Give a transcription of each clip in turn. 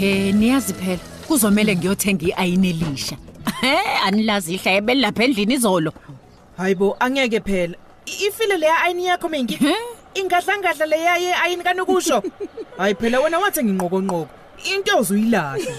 niyazi phela kuzomela ngiyothenga iayini elisha. He anilazi ihla ebelapha endlini izolo. Hayibo angeke phela. I- ifile leya ayini yakho mingi ingadlangadla leya ye ayini kanokusho? Hayi phela wena wathi nginqokonqoko. Into ozuyilahla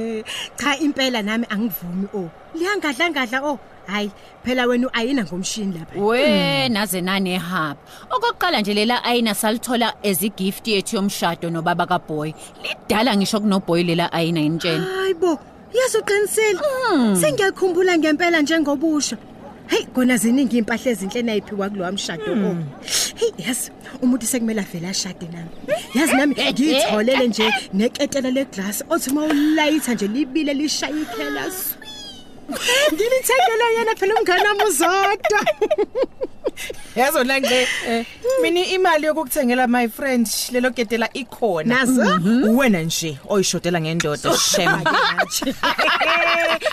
cha impela nami angivumi o liyangadla ngadla o hayi phela wena ayina ngomshini lapha. We naze nane haba okokuqala nje lela ayina salithola as igift yethu yomshado nobaba kaBoy. Lidala ngisho kunoBoy lela ayina intshela hayibo yazi uqinisile sengiyakhumbula ngempela njengobusho Hey kona ziningi impahla ezinhle nayiphiwa kulowa mshado o. Hey yazi umuntu sekumele avele ashade nami. Yazi nami ngitholele nje neketela leglass othi mawulayitha nje libile lishaya ikhela. Ngilithengele yena phela umngane wami uzodwa. yazona nje mina imali yokukuthengela my friend lelo gedela ikhona Nazo? wena nje oyishodela ngendoda shem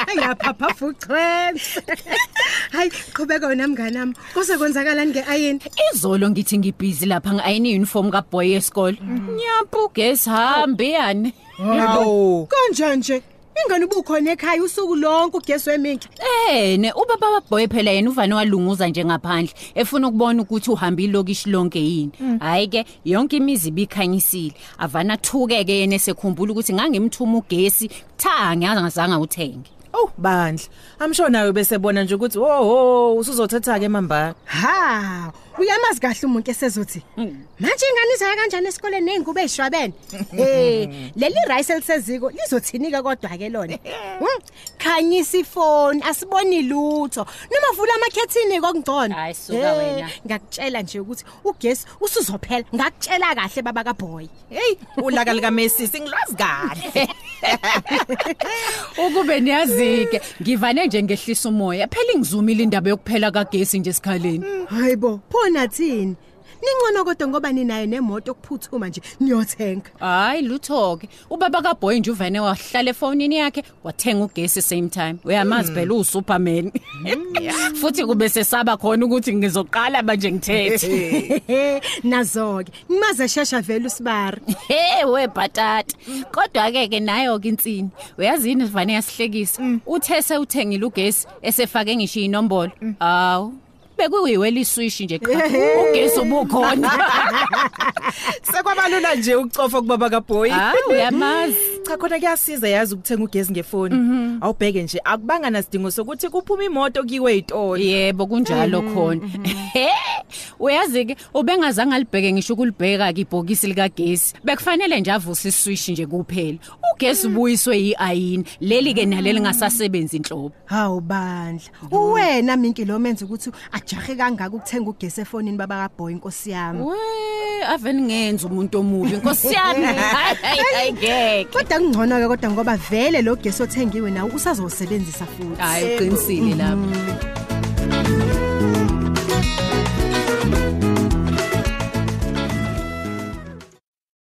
Ayaphapha fuqhwenze. Hayi qhubeka wena mngane wami. Kuse kwenzakalani ngeayini? izolo ngithi ngibhizi lapha ngiayini uniform kaBoy esikole nyampu guess hambe yani hawo Kanjani nje? Ingane ubukhona ekhaya usuku lonke ugesi weminki. ene ubaba kaBoy phela yena uvane walunguza nje ngaphandle efuna ukubona ukuthi uhamba ilokishi lonke yini. Hayi ke yonke imizi ibikhanyisile. Avana thukeke yena esekhumbula ukuthi ngangimthuma ugesi cha ngiyazange uthenge. Oh bandla amsho nawe bese bona nje ukuthi ho ho usuzothatha ke mamba Ha, uyamazi kahle umuntu esezothi. Manje ingane izaya kanjani esikoleni nezingubo ezishwabene? Eh, leli rice eliseziko lizothinika kodwa ke lona. Hmm, Khanyisa ifoni, asiboni lutho. Noma vula amakhethini kokungcono. Hayi, suka wena. Ngakutshela nje ukuthi ugesi usuzophela. Ngakutshela kahle baba kaBoy. hey ulaka lika Messi singilwazi kahle ukube niyazike. Ngivane nje ngehlisa umoya. Phela ngizumile indaba yokuphela kagesi nje esikhaleni. Hayibo, phona thini? Ningcono kodwa ngoba ninayo nemoto okuphuthuma nje. Niyothenga. hayi lutho ke. Ubaba kaBoy nje uvane wahlala efonini yakhe wathenga ugesi same time. Uyamazi phela uSuperman futhi kube sesaba khona ukuthi ngizoqala manje ngithethe. Nazo ke, ngimaze shesha vele usibari. Hey we bhatata kodwa ke ke nayo ke insini uyazini vane yasihlekisa? Uthese uthengile ugesi esefake ngisho inombolo. Awu bekuyiwela iswish nje cha ugesi ubukhona sekwabalula nje ukucofa kubaba kaBoy hayi uyamazi. Cha khona kuyasiza yazi ukuthenga ugesi ngefoni. Awubheke nje akubanga nasidingo sokuthi kuphuma imoto kiwe izitolo yebo kunjalo khona. He, uyazi ke ubengazange alibheke ngisho ukulibheka ke ibhokisi lika gesi bekufanele nje avuse iswish nje kuphela. Ugesi ubuyiswe yiayini leli ke naleli ngasasebenzi inhlobo Hawu bandla. Uwena minki lo menza ukuthi ajahe kangaka ukuthenga ugesi efonini baba kaBoy inkosi yami. we aveni ngenza umuntu omubi. Inkosi yami hayi hayi, hayi ngeke. Kodwa kungcono ke kodwa ngoba vele lo gesi othengiwe nawo usazowusebenzisa futhi. hayi uqinisile lapha